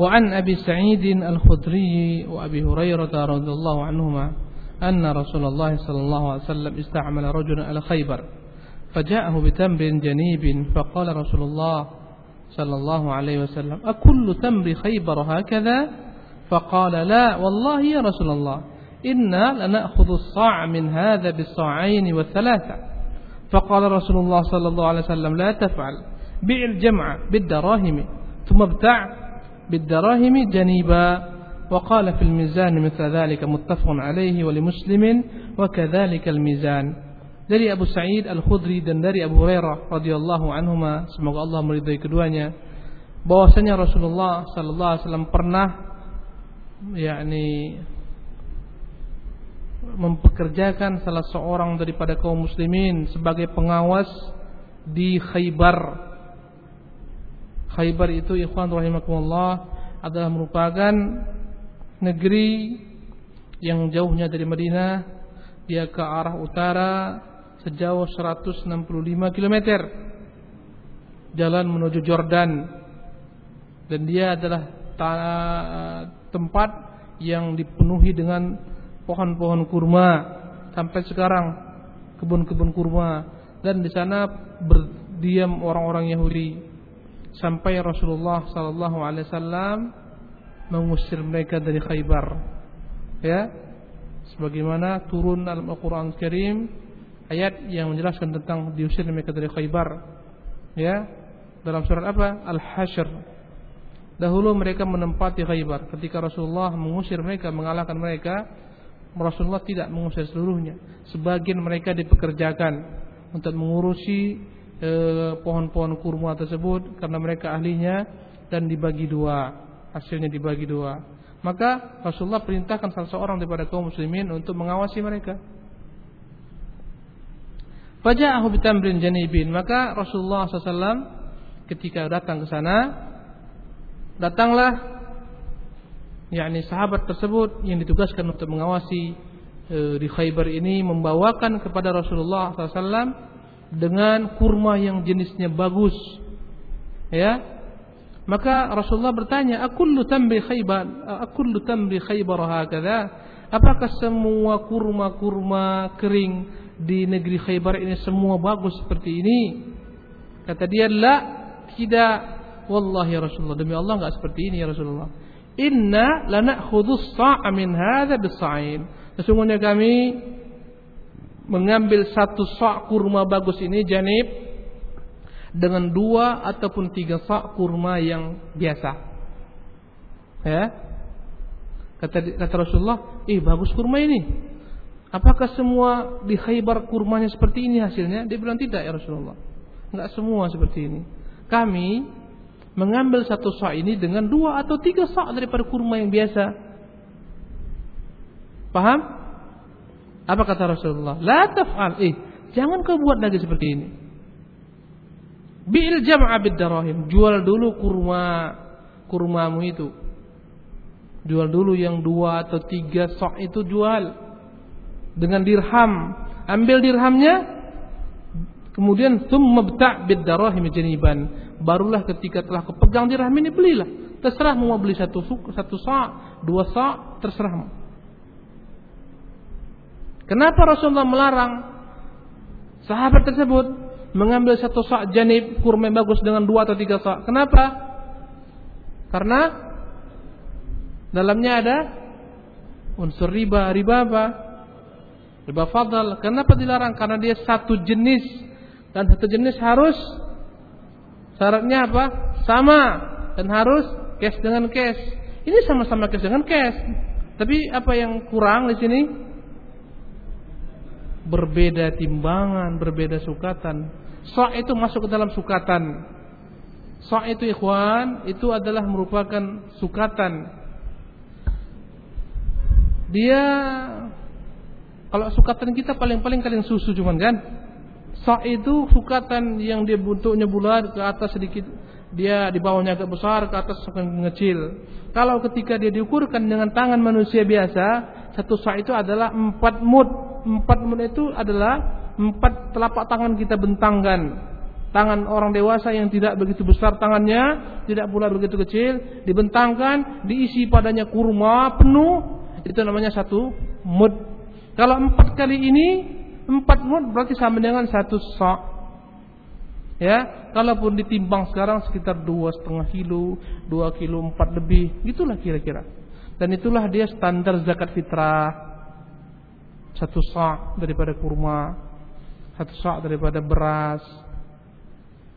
وعن أبي سعيد الخدري وأبي هريرة رضي الله عنهما أن رسول الله صلى الله عليه وسلم استعمل رجلا على خيبر فجاءه بتمر جنيب فقال رسول الله صلى الله عليه وسلم أكل تمر خيبر هكذا؟ فقال لا والله يا رسول الله. إنا لنأخذ الصاع من هذا بالصاعين والثلاثة فقال رسول الله صلى الله عليه وسلم لا تفعل بيع الجمع بالدراهم ثم ابتع بالدراهم جنيبا. وقال في الميزان مثل ذلك متفق عليه ولمسلم وكذلك الميزان. Dari Abu Sa'id Al-Khudri dan dari Abu Hurairah radhiyallahu anhuma semoga Allah meridhai keduanya bahwasanya Rasulullah sallallahu alaihi wasallam pernah yakni mempekerjakan salah seorang daripada kaum muslimin sebagai pengawas di Khaybar. Khaybar itu ikhwan rahimakumullah adalah merupakan negeri yang jauhnya dari Madinah. Dia ke arah utara sejauh 165 km jalan menuju Jordan. Dan dia adalah tempat yang dipenuhi dengan pohon-pohon kurma sampai sekarang kebun-kebun kurma. Dan di sana berdiam orang-orang Yahudi sampai Rasulullah sallallahu alaihi wasallam mengusir mereka dari Khaybar. Ya sebagaimana turun dalam Al-Qur'an Karim ayat yang menjelaskan tentang diusir mereka dari Khaybar. Ya dalam surat apa? Al-Hasyr dahulu mereka menempati Khaybar ketika Rasulullah mengusir mereka mengalahkan mereka Rasulullah tidak mengusir seluruhnya. Sebagian mereka dipekerjakan untuk mengurusi eh, pohon-pohon kurma tersebut karena mereka ahlinya dan dibagi dua hasilnya dibagi dua. Maka Rasulullah perintahkan salah seorang daripada kaum muslimin untuk mengawasi mereka. Faja'ahu bitamrin janibin. Maka Rasulullah SAW ketika datang ke sana, datanglah yakni sahabat tersebut yang ditugaskan untuk mengawasi e, di Khaybar ini membawakan kepada Rasulullah SAW dengan kurma yang jenisnya bagus. Ya. Maka Rasulullah bertanya, "Akullu tamri Khaybar, akullu tamri Khaybar hakadha?" Apakah semua kurma-kurma kering di negeri Khaybar ini semua bagus seperti ini? Kata dia, "La, tidak. Wallahi ya Rasulullah, demi Allah enggak seperti ini ya Rasulullah. Inna lana'khudhu as-sa'a min hadha bis-sa'in." Sesungguhnya kami mengambil satu sa' kurma bagus ini janib dengan dua ataupun tiga sa' kurma yang biasa. Ya. Kata kata Rasulullah, "Ih, bagus kurma ini." Apakah semua di Khaybar kurmanya seperti ini hasilnya? Dia bilang tidak ya Rasulullah. Enggak semua seperti ini. Kami mengambil satu sa' ini dengan dua atau tiga sa' daripada kurma yang biasa. Paham? Apa kata Rasulullah? La taf'al. Eh, jangan kau buat lagi seperti ini. Bil jam'a bid darahim. Jual dulu kurma kurmamu itu. Jual dulu yang dua atau tiga sok itu jual dengan dirham. Ambil dirhamnya, kemudian thumma bta' bid darahim janiban. Barulah ketika telah kepegang dirham ini belilah. Terserah mau beli satu satu sok, dua sok, terserahmu. Kenapa Rasulullah melarang sahabat tersebut mengambil satu sok janib kurma bagus dengan dua atau tiga sok? Kenapa? Karena dalamnya ada unsur riba. Riba apa? Riba fadal. Kenapa dilarang? Karena dia satu jenis dan satu jenis harus syaratnya apa? Sama dan harus cash dengan cash. Ini sama-sama cash dengan cash. Tapi apa yang kurang di sini? Berbeda timbangan, berbeda sukatan. Sok itu masuk ke dalam sukatan. Sok itu ikhwan, itu adalah merupakan sukatan. Dia kalau sukatan kita paling-paling kalian susu cuman kan. Sok itu sukatan yang dia bentuknya bulat ke atas sedikit dia di bawahnya agak besar, ke atas mengecil. Kalau ketika dia diukurkan dengan tangan manusia biasa, satu sa itu adalah empat mud. Empat mud itu adalah empat telapak tangan kita bentangkan. Tangan orang dewasa yang tidak begitu besar tangannya, tidak pula begitu kecil, dibentangkan, diisi padanya kurma penuh, itu namanya satu mud. Kalau empat kali ini, empat mud berarti sama dengan satu sa. Ya, kalaupun ditimbang sekarang sekitar dua setengah kilo, dua kilo empat lebih, gitulah kira-kira. Dan itulah dia standar zakat fitrah. Satu sak daripada kurma, satu sak daripada beras.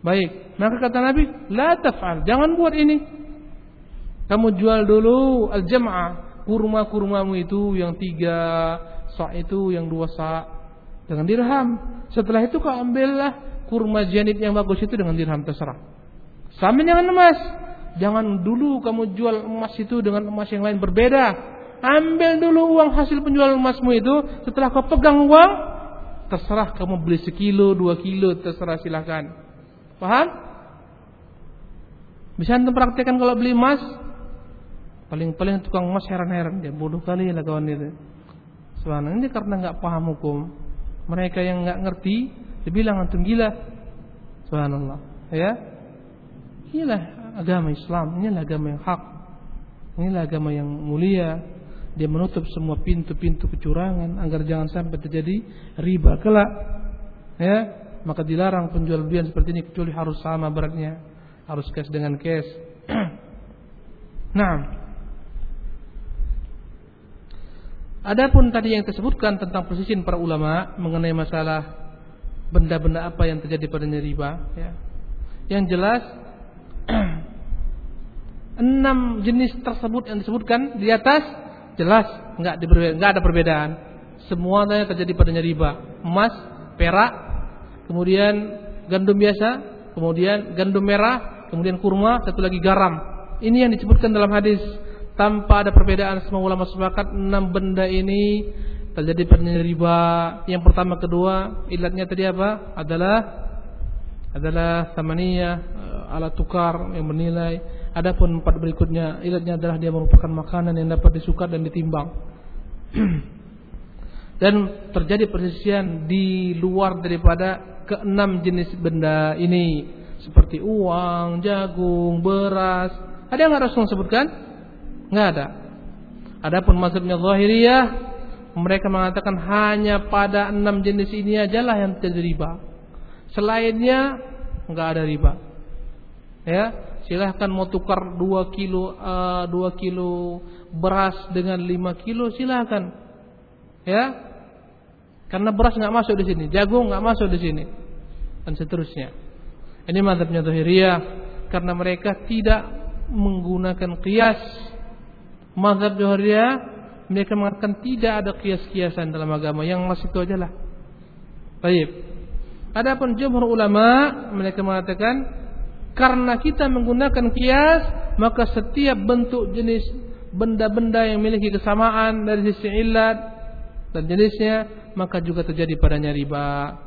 Baik, maka kata Nabi, la taf'al, jangan buat ini. Kamu jual dulu al-jam'ah, kurma-kurmamu itu yang tiga sak itu yang dua sak dengan dirham. Setelah itu kau ambillah kurma janib yang bagus itu dengan dirham terserah. Sama dengan emas. Jangan dulu kamu jual emas itu dengan emas yang lain berbeda. Ambil dulu uang hasil penjualan emasmu itu. Setelah kau pegang uang, terserah kamu beli sekilo, dua kilo, terserah silakan. Paham? Bisa anda praktekkan kalau beli emas? Paling-paling tukang emas heran-heran dia bodoh kali lah kawan itu. Sebenarnya ini karena nggak paham hukum. Mereka yang nggak ngerti dia bilang antum gila. Subhanallah. Ya. Inilah agama Islam, inilah agama yang hak. Inilah agama yang mulia. Dia menutup semua pintu-pintu kecurangan agar jangan sampai terjadi riba kelak. Ya, maka dilarang penjual belian seperti ini kecuali harus sama beratnya, harus cash dengan cash. nah, Adapun tadi yang disebutkan tentang posisi para ulama mengenai masalah benda-benda apa yang terjadi padanya riba ya. Yang jelas enam jenis tersebut yang disebutkan di atas jelas nggak nggak ada perbedaan. Semuanya terjadi padanya riba. Emas, perak, kemudian gandum biasa, kemudian gandum merah, kemudian kurma, satu lagi garam. Ini yang disebutkan dalam hadis tanpa ada perbedaan semua ulama sepakat enam benda ini terjadi padanya riba. Yang pertama kedua, ilatnya tadi apa? Adalah adalah samaniyah eh, alat tukar yang bernilai. Adapun empat berikutnya, ilatnya adalah dia merupakan makanan yang dapat disuka dan ditimbang. dan terjadi persisian di luar daripada keenam jenis benda ini seperti uang, jagung, beras. Ada yang Rasul sebutkan? Nggak ada. Adapun mazhabnya Zahiriyah mereka mengatakan hanya pada enam jenis ini ajalah yang terjadi riba. Selainnya nggak ada riba. Ya, silahkan mau tukar dua kilo uh, kilo beras dengan lima kilo silahkan. Ya, karena beras nggak masuk di sini, jagung nggak masuk di sini, dan seterusnya. Ini mantapnya Zahiriyah karena mereka tidak menggunakan kias. Mazhab Zahiriyah mereka mengatakan tidak ada kias-kiasan dalam agama yang masih itu aja lah. Baik. Adapun jumhur ulama mereka mengatakan karena kita menggunakan kias maka setiap bentuk jenis benda-benda yang memiliki kesamaan dari sisi ilat dan jenisnya maka juga terjadi padanya riba.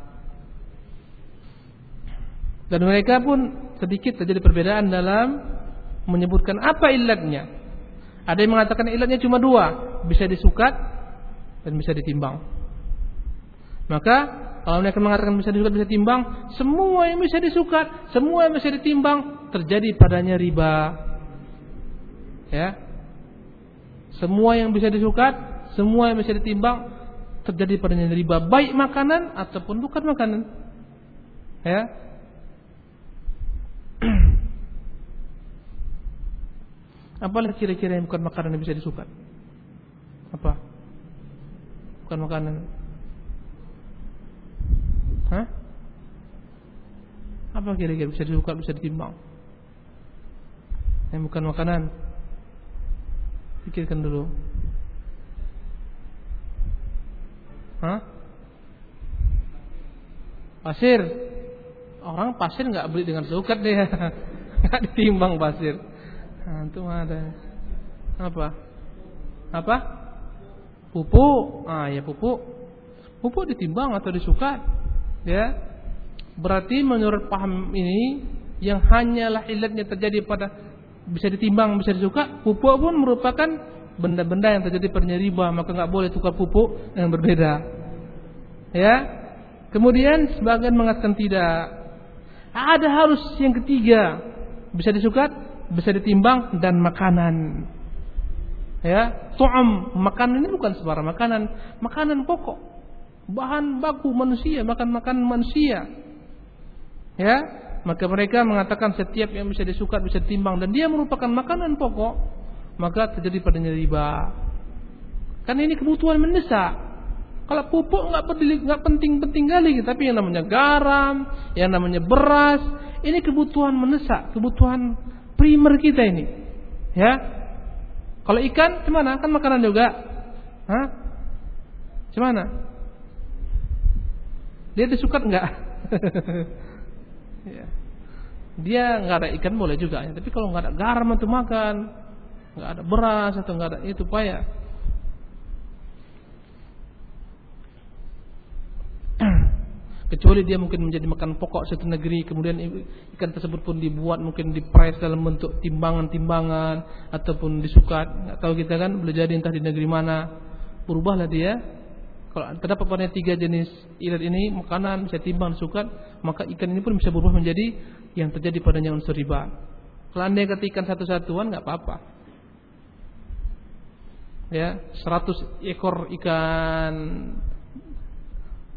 Dan mereka pun sedikit terjadi perbedaan dalam menyebutkan apa ilatnya. Ada yang mengatakan ilatnya cuma dua, bisa disukat dan bisa ditimbang. Maka kalau mereka mengatakan bisa disukat bisa timbang, semua yang bisa disukat, semua yang bisa ditimbang terjadi padanya riba. Ya. Semua yang bisa disukat, semua yang bisa ditimbang terjadi padanya riba, baik makanan ataupun bukan makanan. Ya. Apalah kira-kira yang bukan makanan yang bisa disukat? Apa? Bukan makanan. Hah? Apa kira-kira bisa disukat, bisa ditimbang? Yang bukan makanan. Pikirkan dulu. Hah? Pasir. Orang pasir nggak beli dengan sukat deh. Nggak ditimbang pasir. Itu ada. Apa? Apa? Pupuk. Ah, ya pupuk. Pupuk ditimbang atau disukat. Ya. Berarti menurut paham ini yang hanyalah ilatnya terjadi pada bisa ditimbang, bisa disuka, pupuk pun merupakan benda-benda yang terjadi pada riba, maka nggak boleh tukar pupuk yang berbeda. Ya. Kemudian sebagian mengatakan tidak. Ada harus yang ketiga, bisa disukat, bisa ditimbang dan makanan. Ya, tu'am, makanan ini bukan sembarang makanan, makanan pokok. Bahan baku manusia, makan makan manusia. Ya, maka mereka mengatakan setiap yang bisa disukat bisa ditimbang dan dia merupakan makanan pokok, maka terjadi padanya riba. Kan ini kebutuhan mendesak. Kalau pupuk nggak peduli, nggak penting-penting kali, tapi yang namanya garam, yang namanya beras, ini kebutuhan mendesak, kebutuhan primer kita ini. Ya. Kalau ikan gimana? Kan makanan juga. Hah? Gimana? Dia disukat enggak? ya. Dia nggak ada ikan boleh juga ya. Tapi kalau nggak ada garam untuk makan, nggak ada beras atau nggak ada itu payah. Kecuali dia mungkin menjadi makan pokok suatu negeri, kemudian ikan tersebut pun dibuat mungkin dipres dalam bentuk timbangan-timbangan ataupun disukat. Nggak tahu kita kan boleh jadi entah di negeri mana. Berubahlah dia kalau terdapat pada tiga jenis ilat ini makanan bisa timbang sukat, maka ikan ini pun bisa berubah menjadi yang terjadi padanya unsur riba. Kalau anda kata ikan satu-satuan nggak apa-apa. Ya, 100 ekor ikan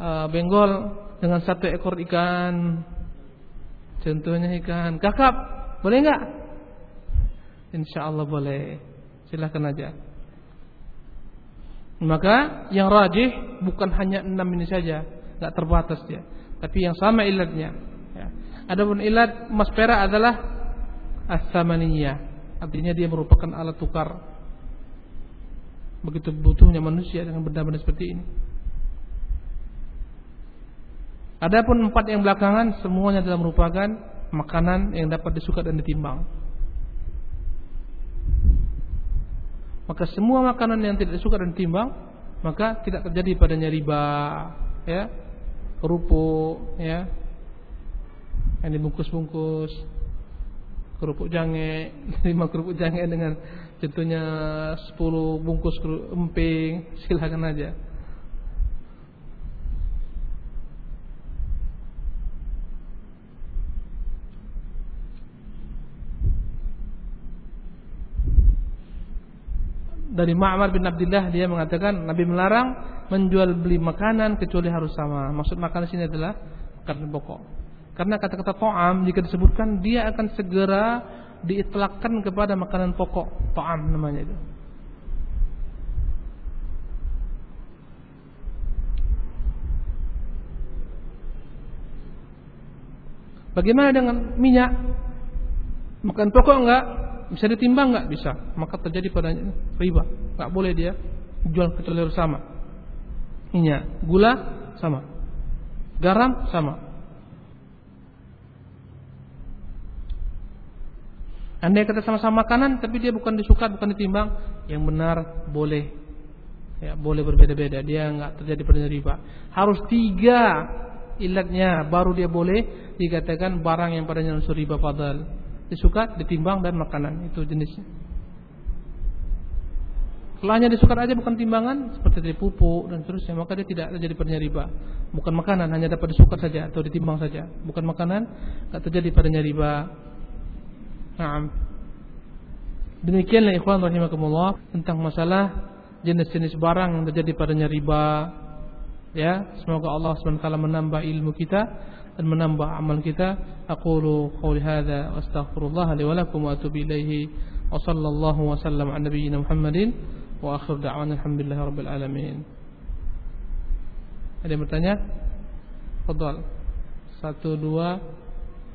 uh, benggol dengan satu ekor ikan contohnya ikan kakap boleh nggak? Insya Allah boleh. Silahkan aja. Maka yang rajih bukan hanya enam ini saja, nggak terbatas dia, tapi yang sama ilatnya. Ya. Adapun ilat emas perak adalah asamaniyah, artinya dia merupakan alat tukar. Begitu butuhnya manusia dengan benda-benda seperti ini. Adapun empat yang belakangan semuanya adalah merupakan makanan yang dapat disukai dan ditimbang. maka semua makanan yang tidak disuka dan timbang maka tidak terjadi padanya riba ya. Kerupuk ya. Yang dibungkus-bungkus. Kerupuk jange lima kerupuk jange dengan contohnya 10 bungkus emping silahkan aja dari Ma'mar bin Abdullah dia mengatakan Nabi melarang menjual beli makanan kecuali harus sama. Maksud makanan sini adalah karena pokok. Karena kata-kata to'am jika disebutkan dia akan segera diitlakkan kepada makanan pokok. To'am namanya itu. Bagaimana dengan minyak? Makan pokok enggak? Bisa ditimbang nggak? Bisa. Maka terjadi padanya riba. Nggak boleh dia jual kecuali sama. Minyak, gula sama. Garam sama. Anda kata sama-sama makanan tapi dia bukan disuka, bukan ditimbang, yang benar boleh. Ya, boleh berbeda-beda. Dia nggak terjadi pada riba. Harus tiga ilatnya baru dia boleh dikatakan barang yang padanya unsur riba fadal. Disukat, ditimbang dan makanan itu jenisnya. Kalau hanya disukat aja bukan timbangan seperti dari pupuk dan seterusnya maka dia tidak terjadi padanya riba. Bukan makanan hanya dapat disukat saja atau ditimbang saja. Bukan makanan tidak terjadi padanya riba. Nah, demikianlah ikhwan rahimakumullah tentang masalah jenis-jenis barang yang terjadi padanya riba. Ya, semoga Allah SWT menambah ilmu kita dan menambah amal kita. Aqulu qawli hadza wa astaghfirullah li wa lakum wa atubu ilaihi wa sallallahu wa sallam ala nabiyyina Muhammadin wa akhir da'wana alhamdulillahi rabbil alamin. Ada yang bertanya? Fadhal. Satu, dua,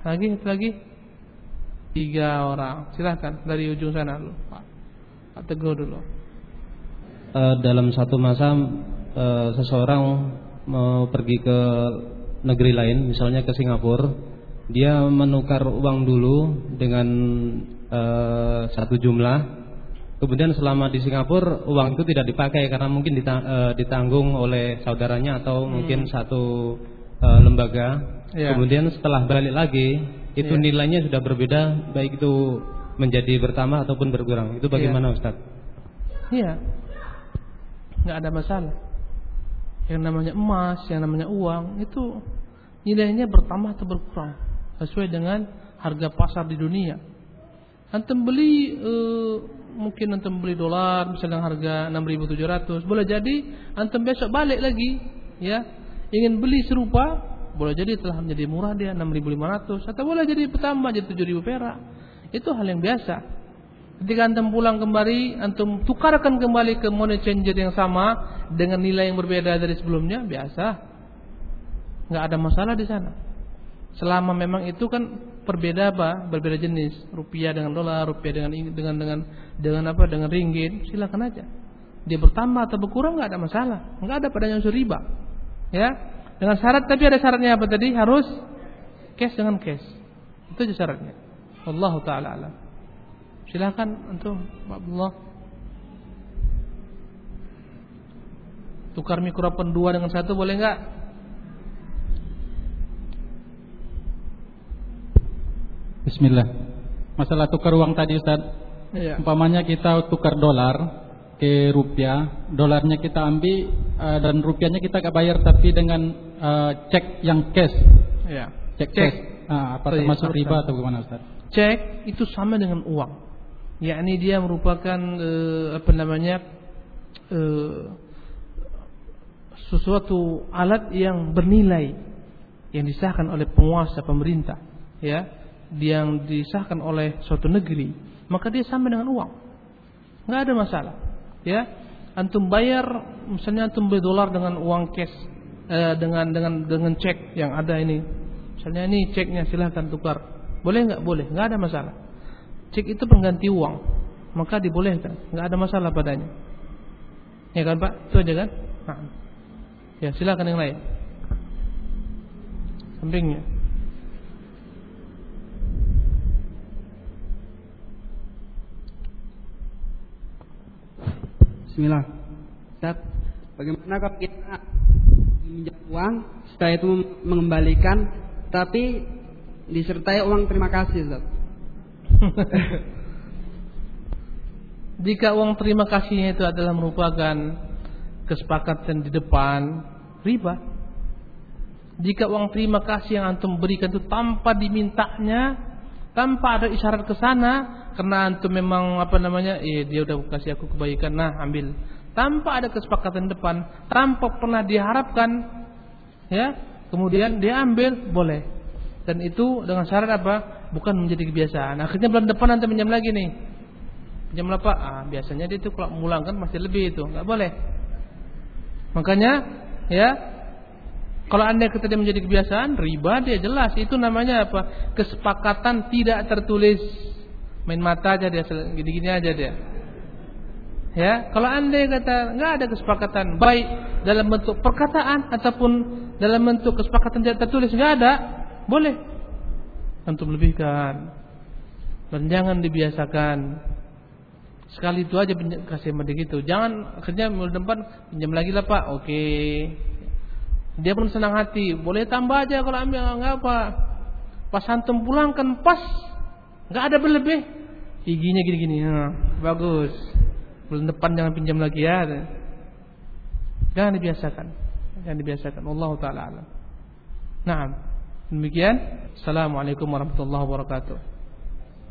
lagi, lagi, tiga orang. Silahkan dari ujung sana dulu, Pak. Pak Teguh dulu uh, dalam satu masa uh, seseorang mau pergi ke negeri lain, misalnya ke Singapura, dia menukar uang dulu dengan uh, satu jumlah. Kemudian selama di Singapura uang itu tidak dipakai karena mungkin ditanggung oleh saudaranya atau hmm. mungkin satu uh, lembaga. Yeah. Kemudian setelah balik lagi itu yeah. nilainya sudah berbeda, baik itu menjadi bertambah ataupun berkurang. Itu bagaimana yeah. Ustaz? Iya nggak ada masalah. Yang namanya emas, yang namanya uang itu nilainya bertambah atau berkurang sesuai dengan harga pasar di dunia. Antum beli e, mungkin antum beli dolar misalnya harga 6.700, boleh jadi antum besok balik lagi ya ingin beli serupa boleh jadi telah menjadi murah dia 6.500 atau boleh jadi bertambah jadi 7.000 perak. Itu hal yang biasa. Ketika antum pulang kembali, antum tukarkan kembali ke money changer yang sama dengan nilai yang berbeda dari sebelumnya, biasa. Nggak ada masalah di sana. Selama memang itu kan berbeda apa? Berbeda jenis, rupiah dengan dolar, rupiah dengan dengan dengan dengan apa? Dengan ringgit, silakan aja. Dia bertambah atau berkurang nggak ada masalah, nggak ada padanya unsur riba, ya. Dengan syarat tapi ada syaratnya apa tadi? Harus cash dengan cash. Itu aja syaratnya. Allah taala alam. Silakan antum, Pak Abdullah. Tukar mikrofon dua dengan satu boleh enggak? Bismillah. Masalah tukar uang tadi Ustaz. Iya. Umpamanya kita tukar dolar ke rupiah, dolarnya kita ambil uh, dan rupiahnya kita gak bayar tapi dengan uh, cek yang cash. Iya. Cek, cek. cash. Uh, apa termasuk riba atau gimana Ustaz? Cek itu sama dengan uang yakni dia merupakan uh, apa namanya uh, sesuatu alat yang bernilai yang disahkan oleh penguasa pemerintah ya yang disahkan oleh suatu negeri maka dia sama dengan uang. Nggak ada masalah ya. Antum bayar misalnya antum beli dolar dengan uang cash eh, dengan dengan dengan cek yang ada ini. Misalnya ini ceknya silahkan tukar. Boleh nggak? Boleh. Nggak ada masalah Cek itu pengganti uang, maka dibolehkan, nggak ada masalah padanya. Ya kan Pak? Itu aja kan? Nah. Ya silakan yang lain. Sampingnya. Bismillah. Ustaz, bagaimana kalau kita meminjam uang, setelah itu mengembalikan, tapi disertai uang terima kasih, Ustaz? Jika uang terima kasihnya itu adalah merupakan kesepakatan di depan riba. Jika uang terima kasih yang antum berikan itu tanpa dimintanya, tanpa ada isyarat ke sana, karena antum memang apa namanya, eh dia udah kasih aku kebaikan, nah ambil. Tanpa ada kesepakatan depan, tanpa pernah diharapkan, ya, kemudian dia ambil, boleh. Dan itu dengan syarat apa? bukan menjadi kebiasaan. Akhirnya bulan depan nanti pinjam lagi nih. Pinjam apa? Ah, biasanya dia itu kalau mulang kan masih lebih itu, nggak boleh. Makanya ya kalau anda kita dia menjadi kebiasaan, riba dia jelas itu namanya apa? Kesepakatan tidak tertulis. Main mata aja dia gini-gini aja dia. Ya, kalau anda kata nggak ada kesepakatan baik dalam bentuk perkataan ataupun dalam bentuk kesepakatan tidak tertulis nggak ada, boleh antum lebihkan dan jangan dibiasakan Sekali itu aja kasih mandi gitu. Jangan akhirnya minggu depan pinjam lagi lah Pak. Oke. Dia pun senang hati. Boleh tambah aja kalau ambil enggak apa. Pas antum pulang kan pas. Enggak ada berlebih. Giginya gini-gini. Nah, bagus. Bulan depan jangan pinjam lagi ya. Jangan dibiasakan. Jangan dibiasakan. Allah taala. Nah, demikian. Assalamualaikum warahmatullahi wabarakatuh.